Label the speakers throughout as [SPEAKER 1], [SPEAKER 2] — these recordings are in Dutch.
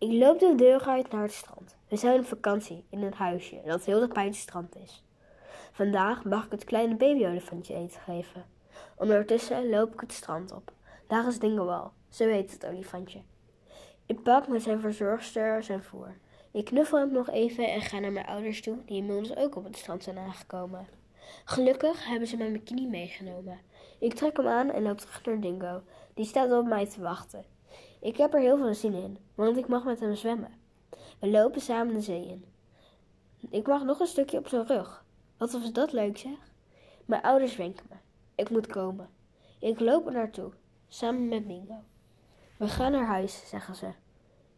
[SPEAKER 1] Ik loop de deur uit naar het strand. We zijn op vakantie in een huisje dat heel dicht bij het strand is. Vandaag mag ik het kleine babyolifantje eten geven. Ondertussen loop ik het strand op. Daar is Dingo al. Zo heet het olifantje. Ik pak met zijn verzorgster zijn voer. Ik knuffel hem nog even en ga naar mijn ouders toe, die inmiddels ook op het strand zijn aangekomen. Gelukkig hebben ze mijn bikini meegenomen. Ik trek hem aan en loop terug naar Dingo. Die staat op mij te wachten. Ik heb er heel veel zin in, want ik mag met hem zwemmen. We lopen samen de zee in. Ik mag nog een stukje op zijn rug. Wat was dat leuk zeg? Mijn ouders wenken me. Ik moet komen. Ik loop er naartoe, samen met Dingo. We gaan naar huis, zeggen ze.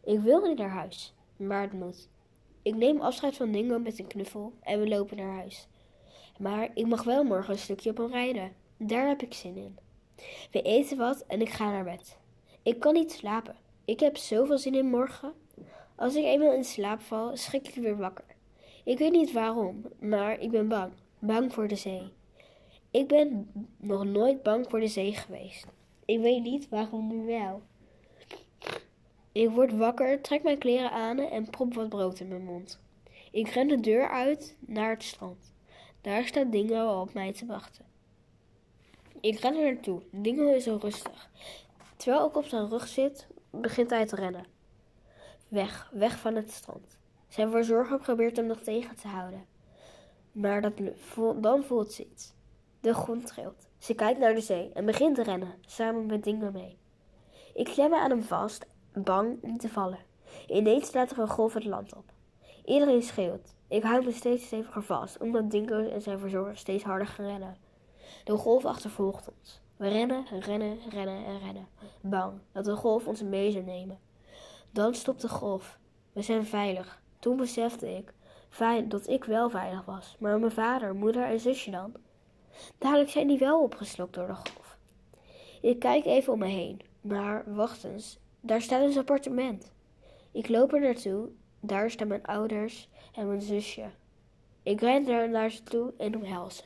[SPEAKER 1] Ik wil niet naar huis, maar het moet. Ik neem afscheid van Dingo met een knuffel en we lopen naar huis. Maar ik mag wel morgen een stukje op hem rijden. Daar heb ik zin in. We eten wat en ik ga naar bed. Ik kan niet slapen. Ik heb zoveel zin in morgen. Als ik eenmaal in slaap val, schrik ik weer wakker. Ik weet niet waarom, maar ik ben bang. Bang voor de zee. Ik ben nog nooit bang voor de zee geweest. Ik weet niet waarom nu wel. Ik word wakker, trek mijn kleren aan en prop wat brood in mijn mond. Ik ren de deur uit naar het strand. Daar staat Dingo al op mij te wachten. Ik ren er naartoe. Dingo is zo rustig. Terwijl ik op zijn rug zit, begint hij te rennen. Weg, weg van het strand. Zijn verzorger probeert hem nog tegen te houden. Maar dat, dan voelt ze iets. De grond trilt. Ze kijkt naar de zee en begint te rennen, samen met Dingo mee. Ik klem me aan hem vast, bang om te vallen. Ineens staat er een golf het land op. Iedereen schreeuwt. Ik hou me steeds steviger vast, omdat Dingo en zijn verzorger steeds harder gaan rennen. De golf achtervolgt ons. We rennen, rennen, rennen en rennen. Bang dat de golf ons mee zou nemen. Dan stopt de golf. We zijn veilig. Toen besefte ik dat ik wel veilig was, maar mijn vader, moeder en zusje dan? Dadelijk zijn die wel opgeslokt door de golf. Ik kijk even om me heen, maar wacht eens, daar staat een appartement. Ik loop er naartoe, daar staan mijn ouders en mijn zusje. Ik ren daar naar ze toe en omhels ze.